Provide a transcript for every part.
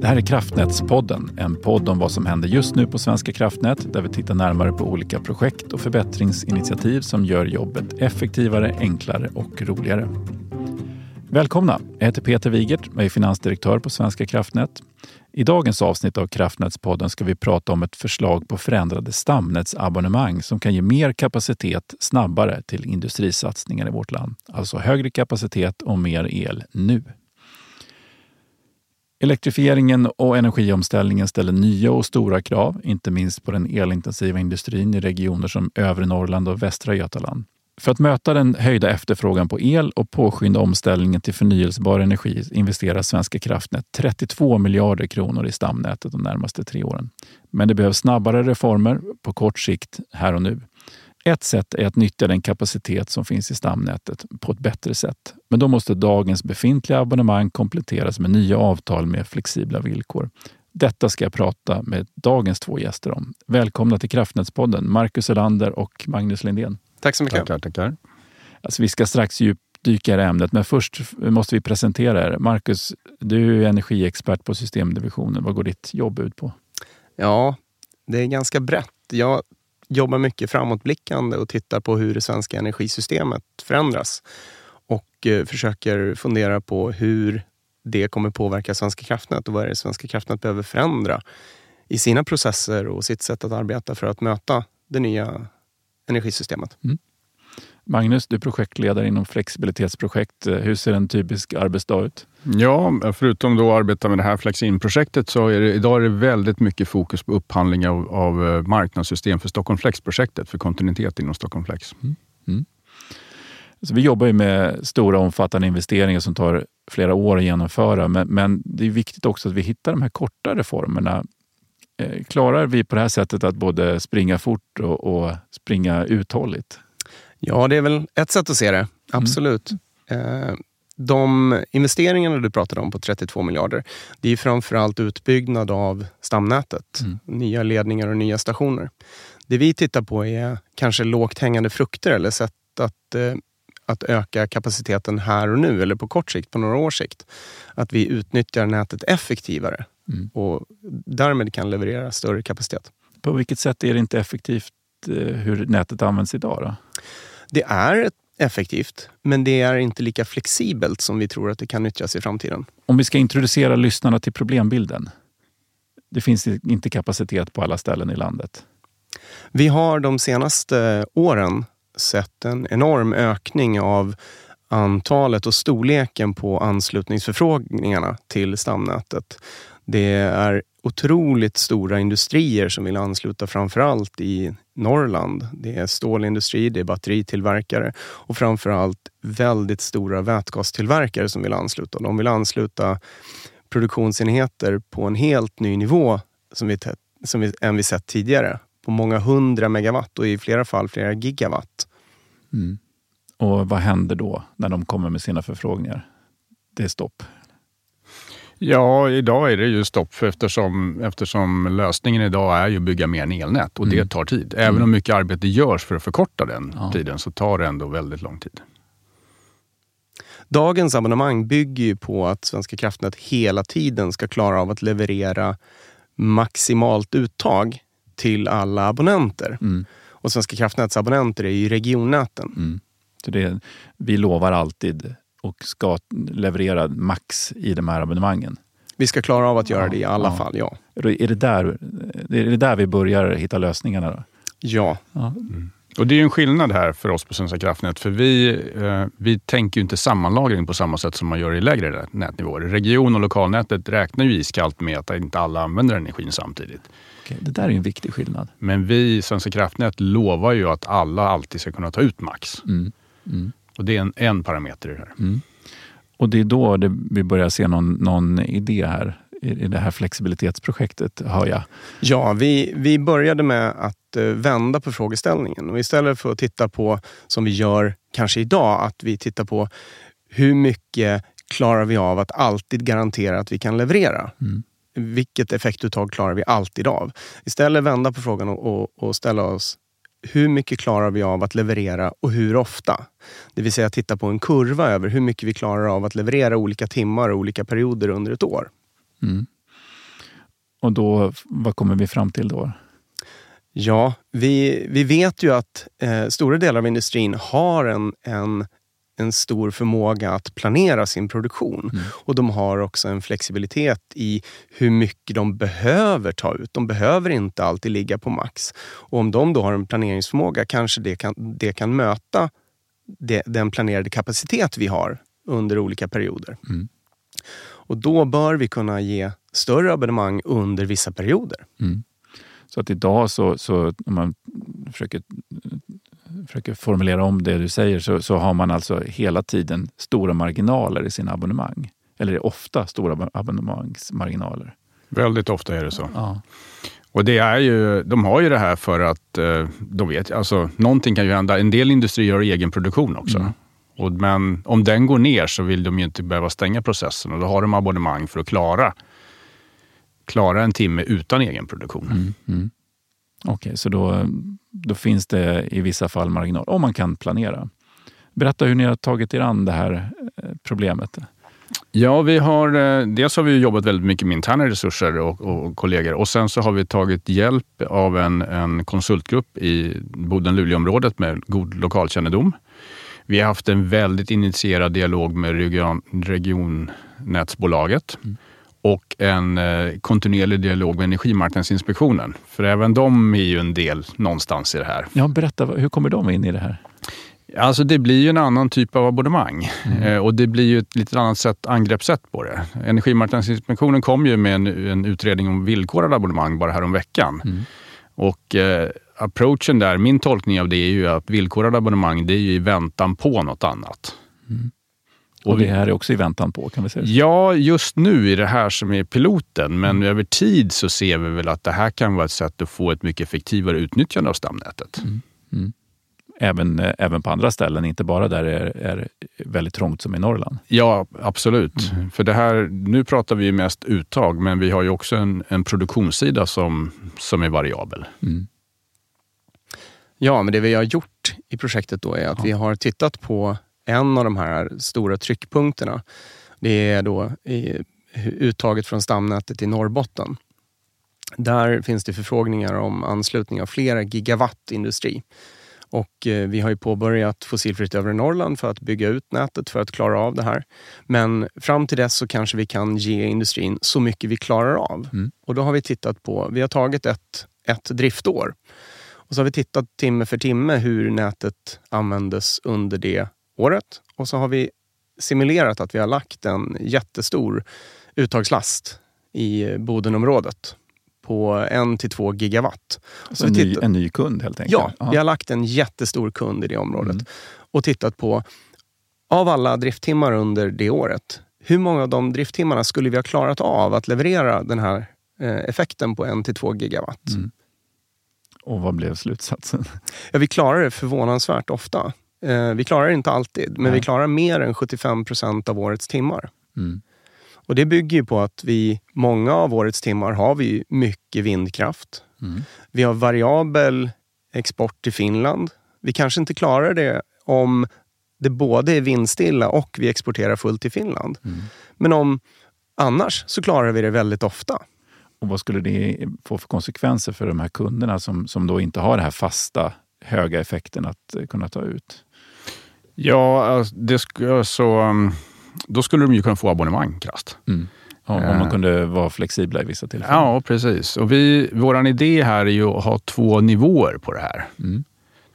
Det här är Kraftnätspodden, en podd om vad som händer just nu på Svenska kraftnät där vi tittar närmare på olika projekt och förbättringsinitiativ som gör jobbet effektivare, enklare och roligare. Välkomna! Jag heter Peter Wigert och är finansdirektör på Svenska kraftnät. I dagens avsnitt av Kraftnätspodden ska vi prata om ett förslag på förändrade stamnätsabonnemang som kan ge mer kapacitet snabbare till industrisatsningar i vårt land. Alltså högre kapacitet och mer el nu. Elektrifieringen och energiomställningen ställer nya och stora krav, inte minst på den elintensiva industrin i regioner som övre Norrland och västra Götaland. För att möta den höjda efterfrågan på el och påskynda omställningen till förnyelsebar energi investerar Svenska kraftnät 32 miljarder kronor i stamnätet de närmaste tre åren. Men det behövs snabbare reformer på kort sikt här och nu. Ett sätt är att nyttja den kapacitet som finns i stamnätet på ett bättre sätt. Men då måste dagens befintliga abonnemang kompletteras med nya avtal med flexibla villkor. Detta ska jag prata med dagens två gäster om. Välkomna till Kraftnätspodden, Marcus Elander och Magnus Lindén. Tack så mycket. Tackar, tackar. Alltså, vi ska strax djupdyka i det ämnet, men först måste vi presentera er. Marcus, du är energiexpert på systemdivisionen. Vad går ditt jobb ut på? Ja, det är ganska brett. Jag jobbar mycket framåtblickande och tittar på hur det svenska energisystemet förändras. Och eh, försöker fundera på hur det kommer påverka Svenska kraftnät och vad är det Svenska kraftnät behöver förändra i sina processer och sitt sätt att arbeta för att möta det nya energisystemet. Mm. Magnus, du är projektledare inom flexibilitetsprojekt. Hur ser en typisk arbetsdag ut? Ja, förutom då att arbeta med det här FlexIn-projektet så är det idag är det väldigt mycket fokus på upphandling av, av eh, marknadssystem för Stockholm Flex-projektet, för kontinuitet inom Stockholm Flex. Mm. Mm. Så vi jobbar ju med stora omfattande investeringar som tar flera år att genomföra, men, men det är viktigt också att vi hittar de här korta reformerna Eh, klarar vi på det här sättet att både springa fort och, och springa uthålligt? Ja, det är väl ett sätt att se det. Absolut. Mm. De investeringarna du pratade om på 32 miljarder, det är framförallt utbyggnad av stamnätet. Mm. Nya ledningar och nya stationer. Det vi tittar på är kanske lågt hängande frukter eller sätt att, eh, att öka kapaciteten här och nu eller på kort sikt, på några års sikt. Att vi utnyttjar nätet effektivare mm. och därmed kan leverera större kapacitet. På vilket sätt är det inte effektivt eh, hur nätet används idag? Då? Det är effektivt, men det är inte lika flexibelt som vi tror att det kan nyttjas i framtiden. Om vi ska introducera lyssnarna till problembilden. Det finns inte kapacitet på alla ställen i landet. Vi har de senaste åren sett en enorm ökning av antalet och storleken på anslutningsförfrågningarna till stamnätet. Det är otroligt stora industrier som vill ansluta framförallt i Norrland. Det är stålindustri, det är batteritillverkare och framförallt väldigt stora vätgastillverkare som vill ansluta. De vill ansluta produktionsenheter på en helt ny nivå som vi, som vi, än vi sett tidigare. På många hundra megawatt och i flera fall flera gigawatt. Mm. Och vad händer då när de kommer med sina förfrågningar? Det är stopp. Ja, idag är det ju stopp eftersom, eftersom lösningen idag är ju att bygga mer elnät och mm. det tar tid. Även mm. om mycket arbete görs för att förkorta den ja. tiden så tar det ändå väldigt lång tid. Dagens abonnemang bygger ju på att Svenska kraftnät hela tiden ska klara av att leverera maximalt uttag till alla abonnenter. Mm. Och Svenska kraftnäts abonnenter är ju regionnäten. Mm. Så det, vi lovar alltid och ska leverera max i de här abonnemangen. Vi ska klara av att göra ja, det i alla ja. fall, ja. Är det, där, är det där vi börjar hitta lösningarna? Då? Ja. ja. Mm. Och Det är en skillnad här för oss på Svenska kraftnät. För vi, eh, vi tänker inte sammanlagring på samma sätt som man gör i lägre nätnivåer. Region och lokalnätet räknar ju iskallt med att inte alla använder energin samtidigt. Okej, det där är en viktig skillnad. Men vi, Svenska kraftnät, lovar ju att alla alltid ska kunna ta ut max. Mm. Mm. Och det är en, en parameter i det här. Mm. Och det är då det, vi börjar se någon, någon idé här i, det här flexibilitetsprojektet, hör jag. Ja, vi, vi började med att uh, vända på frågeställningen. Och istället för att titta på, som vi gör kanske idag, att vi tittar på hur mycket klarar vi av att alltid garantera att vi kan leverera? Mm. Vilket effektuttag klarar vi alltid av? Istället vända på frågan och, och, och ställa oss hur mycket klarar vi av att leverera och hur ofta? Det vill säga titta på en kurva över hur mycket vi klarar av att leverera olika timmar och olika perioder under ett år. Mm. Och då, vad kommer vi fram till då? Ja, vi, vi vet ju att eh, stora delar av industrin har en, en, en stor förmåga att planera sin produktion. Mm. Och de har också en flexibilitet i hur mycket de behöver ta ut. De behöver inte alltid ligga på max. Och om de då har en planeringsförmåga kanske det kan, det kan möta det, den planerade kapacitet vi har under olika perioder. Mm. Och då bör vi kunna ge större abonnemang under vissa perioder. Mm. Så att idag så, så om man försöker, försöker formulera om det du säger så, så har man alltså hela tiden stora marginaler i sina abonnemang. Eller ofta stora abonnemangsmarginaler. Väldigt ofta är det så. Ja. Och det är ju, de har ju det här för att eh, de vet, alltså någonting kan ju hända. En del industrier har egen produktion också. Mm. Och, men om den går ner så vill de ju inte behöva stänga processen och då har de abonnemang för att klara, klara en timme utan egen produktion. Mm, mm. Okej, okay, så då, då finns det i vissa fall marginal, om man kan planera. Berätta hur ni har tagit er an det här eh, problemet. Ja, vi har, eh, dels har vi jobbat väldigt mycket med interna resurser och, och kollegor och sen så har vi tagit hjälp av en, en konsultgrupp i Boden-Luleå-området med god lokalkännedom. Vi har haft en väldigt initierad dialog med region, regionnätsbolaget mm. Och en eh, kontinuerlig dialog med Energimarknadsinspektionen. För även de är ju en del någonstans i det här. Ja, berätta, hur kommer de in i det här? Alltså det blir ju en annan typ av abonnemang mm. eh, och det blir ju ett lite annat sätt, angreppssätt på det. Energimarknadsinspektionen kom ju med en, en utredning om villkorade abonnemang bara häromveckan. Mm. Och eh, approachen där, min tolkning av det är ju att villkorade abonnemang, det är ju i väntan på något annat. Mm. Och det här är också i väntan på, kan vi säga Ja, just nu är det här som är piloten, men mm. över tid så ser vi väl att det här kan vara ett sätt att få ett mycket effektivare utnyttjande av stamnätet. Mm. Mm. Även, eh, även på andra ställen, inte bara där det är, är väldigt trångt som i Norrland. Ja, absolut. Mm. För det här, nu pratar vi mest uttag, men vi har ju också en, en produktionssida som, som är variabel. Mm. Ja, men det vi har gjort i projektet då är att ja. vi har tittat på en av de här stora tryckpunkterna. Det är då uttaget från stamnätet i Norrbotten. Där finns det förfrågningar om anslutning av flera gigawatt industri. Och eh, vi har ju påbörjat Fossilfritt övre Norrland för att bygga ut nätet för att klara av det här. Men fram till dess så kanske vi kan ge industrin så mycket vi klarar av. Mm. Och då har vi tittat på, vi har tagit ett, ett driftår och så har vi tittat timme för timme hur nätet användes under det året. Och så har vi simulerat att vi har lagt en jättestor uttagslast i Bodenområdet på en till två gigawatt. Så en, ny, en ny kund helt enkelt? Ja, Aha. vi har lagt en jättestor kund i det området mm. och tittat på, av alla drifttimmar under det året, hur många av de drifttimmarna skulle vi ha klarat av att leverera den här eh, effekten på en till två gigawatt? Mm. Och vad blev slutsatsen? Ja, vi klarar det förvånansvärt ofta. Eh, vi klarar det inte alltid, men Nej. vi klarar mer än 75 procent av årets timmar. Mm. Och Det bygger ju på att vi, många av årets timmar har vi mycket vindkraft. Mm. Vi har variabel export till Finland. Vi kanske inte klarar det om det både är vindstilla och vi exporterar fullt till Finland. Mm. Men om annars så klarar vi det väldigt ofta. Och vad skulle det få för konsekvenser för de här kunderna som, som då inte har den här fasta höga effekten att eh, kunna ta ut? Ja, alltså, det så, um, då skulle de ju kunna få abonnemang krasst. Mm. Ja, om man eh. kunde vara flexibla i vissa tillfällen. Ja, precis. Och vi, vår idé här är ju att ha två nivåer på det här. Mm.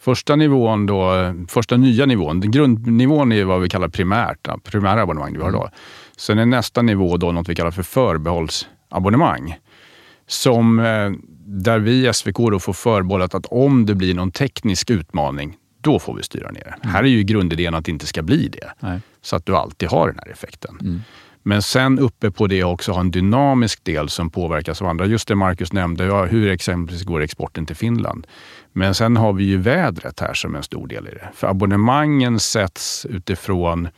Första nivån då, första nya nivån, grundnivån är vad vi kallar primärt, primära abonnemang. Vi har mm. då. Sen är nästa nivå då något vi kallar för förbehållsabonnemang som, eh, där vi i SVK då får förbehållet att om det blir någon teknisk utmaning, då får vi styra ner. Mm. Här är ju grundidén att det inte ska bli det. Nej. Så att du alltid har den här effekten. Mm. Men sen uppe på det också ha en dynamisk del som påverkas av andra. Just det Marcus nämnde, ja, hur exempelvis går exporten till Finland? Men sen har vi ju vädret här som en stor del i det. För abonnemangen sätts utifrån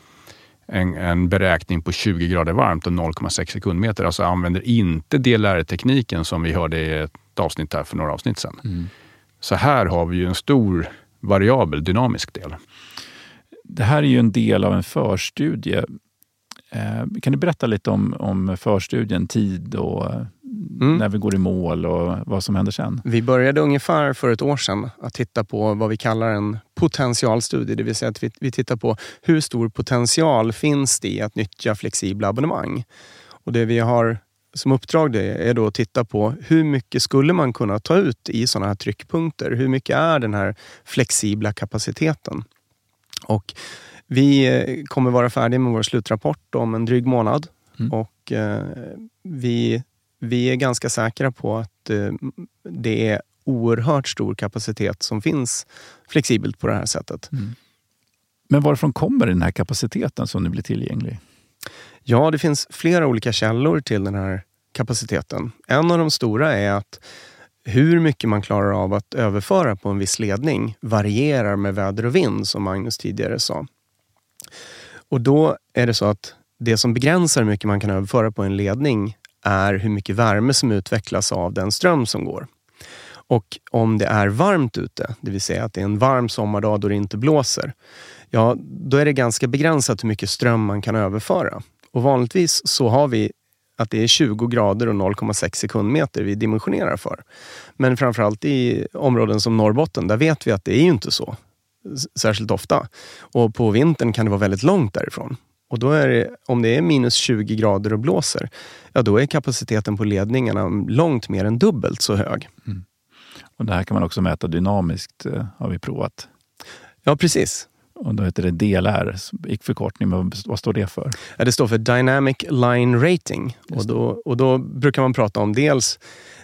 en, en, beräkning på 20 grader varmt och 0,6 sekundmeter. Alltså använder inte DLR-tekniken som vi hörde i ett avsnitt här för några avsnitt sedan. Mm. Så här har vi ju en stor variabel dynamisk del. Det här är ju en del av en förstudie. Eh, kan du berätta lite om, om förstudien, tid och mm. när vi går i mål och vad som händer sen? Vi började ungefär för ett år sedan att titta på vad vi kallar en potentialstudie. Det vill säga att vi, vi tittar på hur stor potential finns det i att nyttja flexibla abonnemang. Och det vi har som uppdrag det är då att titta på hur mycket skulle man kunna ta ut i sådana här tryckpunkter? Hur mycket är den här flexibla kapaciteten? Och vi eh, kommer vara färdiga med vår slutrapport om en dryg månad. Mm. Och eh, vi, vi är ganska säkra på att eh, det är oerhört stor kapacitet som finns flexibelt på det här sättet. Mm. Men varifrån kommer den här kapaciteten som nu blir tillgänglig? Ja, det finns flera olika källor till den här kapaciteten. En av de stora är att hur mycket man klarar av att överföra på en viss ledning varierar med väder och vind, som Magnus tidigare sa. Och då är det så att det som begränsar hur mycket man kan överföra på en ledning är hur mycket värme som utvecklas av den ström som går. Och om det är varmt ute, det vill säga att det är en varm sommardag då det inte blåser, ja, då är det ganska begränsat hur mycket ström man kan överföra. Och vanligtvis så har vi att det är 20 grader och 0,6 sekundmeter vi dimensionerar för. Men framförallt i områden som Norrbotten, där vet vi att det är ju inte så särskilt ofta. Och på vintern kan det vara väldigt långt därifrån. Och då är det, om det är minus 20 grader och blåser, ja då är kapaciteten på ledningarna långt mer än dubbelt så hög. Mm. Och Det här kan man också mäta dynamiskt, eh, har vi provat. Ja, precis. Och då heter det DLR, i förkortning, men vad står det för? Ja, det står för Dynamic Line Rating. Och då, och då brukar man prata om dels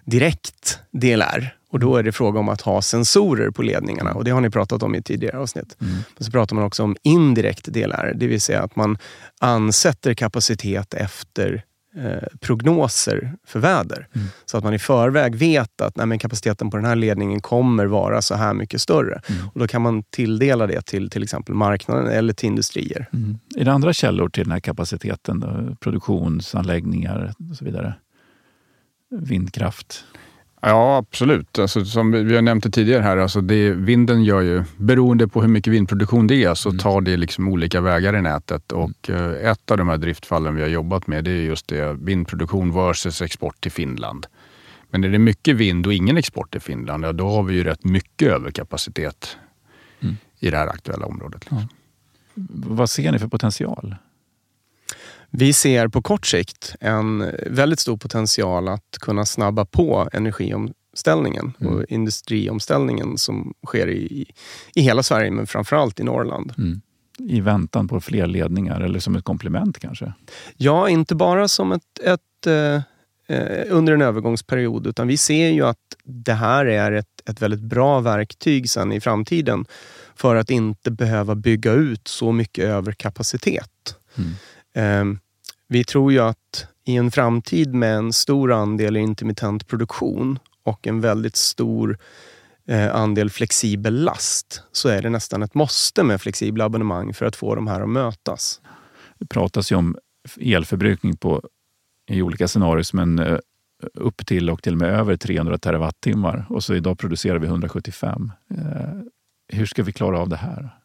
direkt DLR och då är det fråga om att ha sensorer på ledningarna och det har ni pratat om i tidigare avsnitt. Mm. Men så pratar man också om indirekt DLR, det vill säga att man ansätter kapacitet efter eh, prognoser för väder. Mm. Så att man i förväg vet att nej, kapaciteten på den här ledningen kommer vara så här mycket större. Mm. Och Då kan man tilldela det till till exempel marknaden eller till industrier. Mm. Är det andra källor till den här kapaciteten? Då? Produktionsanläggningar och så vidare? Vindkraft? Ja, absolut. Alltså, som vi har nämnt det tidigare här, alltså det, vinden gör ju, beroende på hur mycket vindproduktion det är, så mm. tar det liksom olika vägar i nätet. Och mm. ett av de här driftfallen vi har jobbat med, det är just det, vindproduktion versus export till Finland. Men är det mycket vind och ingen export till Finland, ja, då har vi ju rätt mycket överkapacitet mm. i det här aktuella området. Liksom. Ja. Vad ser ni för potential? Vi ser på kort sikt en väldigt stor potential att kunna snabba på energiomställningen mm. och industriomställningen som sker i, i hela Sverige, men framförallt i Norrland. Mm. I väntan på fler ledningar eller som ett komplement kanske? Ja, inte bara som ett, ett eh, eh, under en övergångsperiod, utan vi ser ju att det här är ett, ett väldigt bra verktyg sen i framtiden för att inte behöva bygga ut så mycket överkapacitet. Mm. Ehm, vi tror ju att i en framtid med en stor andel intermittent produktion och en väldigt stor eh, andel flexibel last så är det nästan ett måste med flexibla abonnemang för att få de här att mötas. Det pratas ju om elförbrukning på, i olika scenarier som en eh, upp till och till och med över 300 terawattimmar och så idag producerar vi 175. Eh, hur ska vi klara av det här?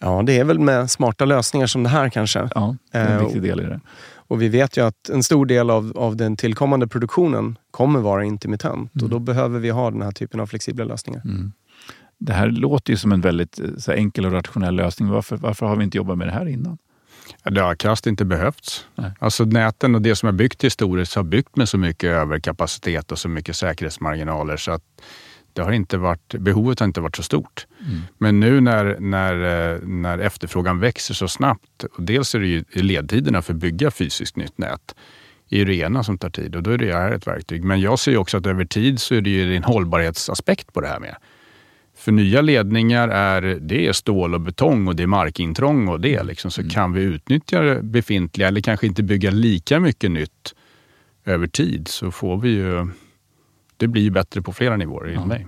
Ja, det är väl med smarta lösningar som det här kanske. Ja, det är en eh, viktig del i det. Och vi vet ju att en stor del av, av den tillkommande produktionen kommer vara intermittent mm. och då behöver vi ha den här typen av flexibla lösningar. Mm. Det här låter ju som en väldigt eh, så enkel och rationell lösning. Varför, varför har vi inte jobbat med det här innan? Det har krasst inte behövts. Nej. Alltså näten och det som är byggt historiskt har byggt med så mycket överkapacitet och så mycket säkerhetsmarginaler så att det har inte varit, behovet har inte varit så stort. Mm. Men nu när, när, eh, när efterfrågan växer så snabbt, och dels är det ju ledtiderna för att bygga fysiskt nytt nät, är det ena som tar tid och då är det här ett verktyg. Men jag ser också att över tid så är det ju en hållbarhetsaspekt på det här med. För nya ledningar är, det är stål och betong och det är markintrång och det. Liksom. Så mm. kan vi utnyttja det befintliga eller kanske inte bygga lika mycket nytt över tid så får vi ju det blir bättre på flera nivåer enligt ja. mig.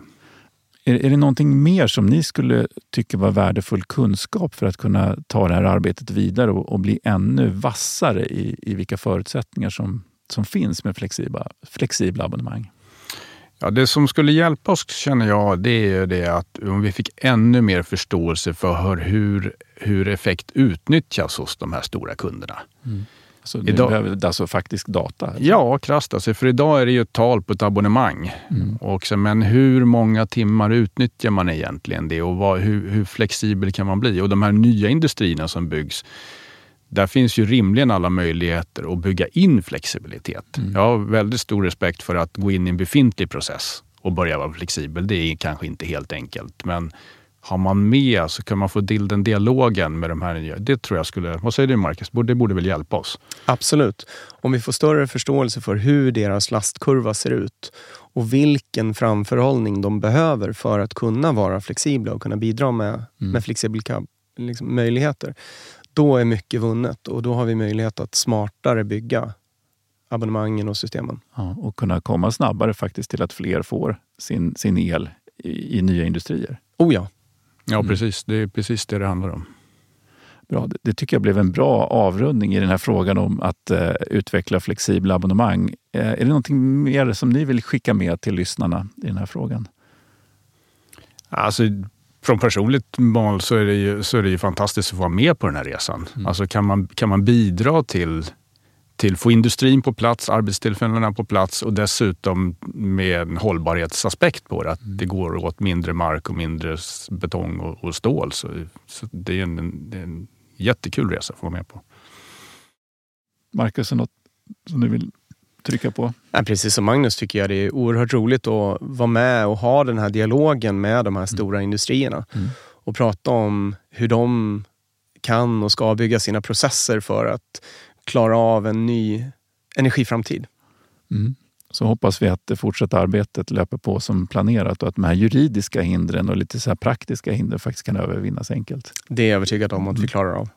Är, är det någonting mer som ni skulle tycka var värdefull kunskap för att kunna ta det här arbetet vidare och, och bli ännu vassare i, i vilka förutsättningar som, som finns med flexibla, flexibla abonnemang? Ja, det som skulle hjälpa oss känner jag, det är det att om vi fick ännu mer förståelse för hur, hur effekt utnyttjas hos de här stora kunderna. Mm. Alltså, idag, behöver alltså faktisk data? Alltså. Ja, krasst alltså, för idag är det ju ett tal på ett abonnemang. Mm. Och så, men hur många timmar utnyttjar man egentligen det och vad, hur, hur flexibel kan man bli? Och de här nya industrierna som byggs, där finns ju rimligen alla möjligheter att bygga in flexibilitet. Mm. Jag har väldigt stor respekt för att gå in i en befintlig process och börja vara flexibel. Det är kanske inte helt enkelt, men har man med så kan man få till den dialogen med de här nya. Det tror jag skulle, vad säger du Marcus? Det borde väl hjälpa oss? Absolut. Om vi får större förståelse för hur deras lastkurva ser ut och vilken framförhållning de behöver för att kunna vara flexibla och kunna bidra med, mm. med flexibla liksom, möjligheter. Då är mycket vunnet och då har vi möjlighet att smartare bygga abonnemangen och systemen. Ja, och kunna komma snabbare faktiskt till att fler får sin, sin el i, i nya industrier. Oh ja. Ja, mm. precis. Det är precis det det handlar om. Bra. Det tycker jag blev en bra avrundning i den här frågan om att uh, utveckla flexibla abonnemang. Uh, är det någonting mer som ni vill skicka med till lyssnarna i den här frågan? Alltså, från personligt mål så är, det ju, så är det ju fantastiskt att få vara med på den här resan. Mm. Alltså kan man, kan man bidra till till att få industrin på plats, arbetstillfällena på plats och dessutom med en hållbarhetsaspekt på det. Att mm. det går åt mindre mark och mindre betong och, och stål. Så, så det, är en, det är en jättekul resa att få vara med på. Marcus, är något som du vill trycka på? Ja, precis som Magnus tycker jag det är oerhört roligt att vara med och ha den här dialogen med de här mm. stora mm. industrierna. Mm. Och prata om hur de kan och ska bygga sina processer för att klara av en ny energiframtid. Mm. Så hoppas vi att det fortsatta arbetet löper på som planerat och att de här juridiska hindren och lite så praktiska hinder faktiskt kan övervinnas enkelt. Det är jag övertygad om att vi mm. klarar av.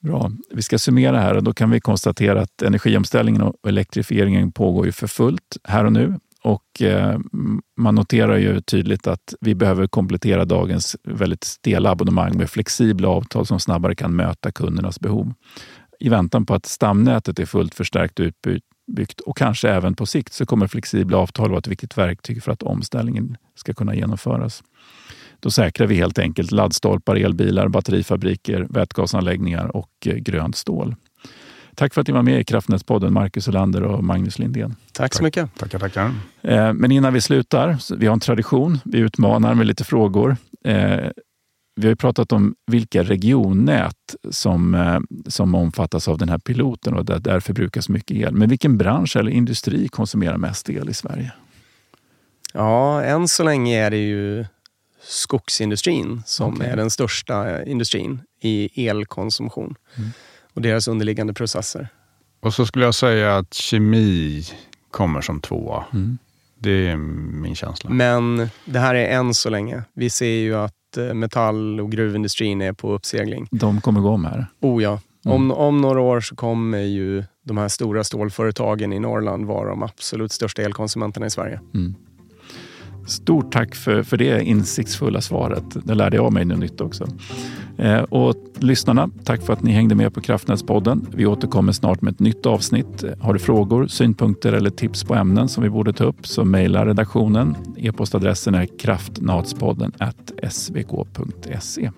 Bra. Vi ska summera här och då kan vi konstatera att energiomställningen och elektrifieringen pågår ju för fullt här och nu. Och eh, man noterar ju tydligt att vi behöver komplettera dagens väldigt stela abonnemang med flexibla avtal som snabbare kan möta kundernas behov i väntan på att stamnätet är fullt förstärkt och utbyggt och kanske även på sikt så kommer flexibla avtal vara ett viktigt verktyg för att omställningen ska kunna genomföras. Då säkrar vi helt enkelt laddstolpar, elbilar, batterifabriker, vätgasanläggningar och eh, grönt stål. Tack för att ni var med i Kraftnätspodden, Marcus Olander och Magnus Lindén. Tack så mycket. Tackar, tackar. Eh, men innan vi slutar, vi har en tradition. Vi utmanar med lite frågor. Eh, vi har ju pratat om vilka regionnät som, eh, som omfattas av den här piloten och där, där förbrukas mycket el. Men vilken bransch eller industri konsumerar mest el i Sverige? Ja, än så länge är det ju skogsindustrin som okay. är den största industrin i elkonsumtion mm. och deras underliggande processer. Och så skulle jag säga att kemi kommer som tvåa. Mm. Det är min känsla. Men det här är än så länge. Vi ser ju att Eh, metall och gruvindustrin är på uppsegling. De kommer gå om här? Oh ja. Mm. Om, om några år så kommer ju de här stora stålföretagen i Norrland vara de absolut största elkonsumenterna i Sverige. Mm. Stort tack för, för det insiktsfulla svaret. Det lärde jag mig något nytt också. Eh, och lyssnarna, tack för att ni hängde med på Kraftnätspodden. Vi återkommer snart med ett nytt avsnitt. Har du frågor, synpunkter eller tips på ämnen som vi borde ta upp så mejla redaktionen. E-postadressen är kraftnatspodden svk.se.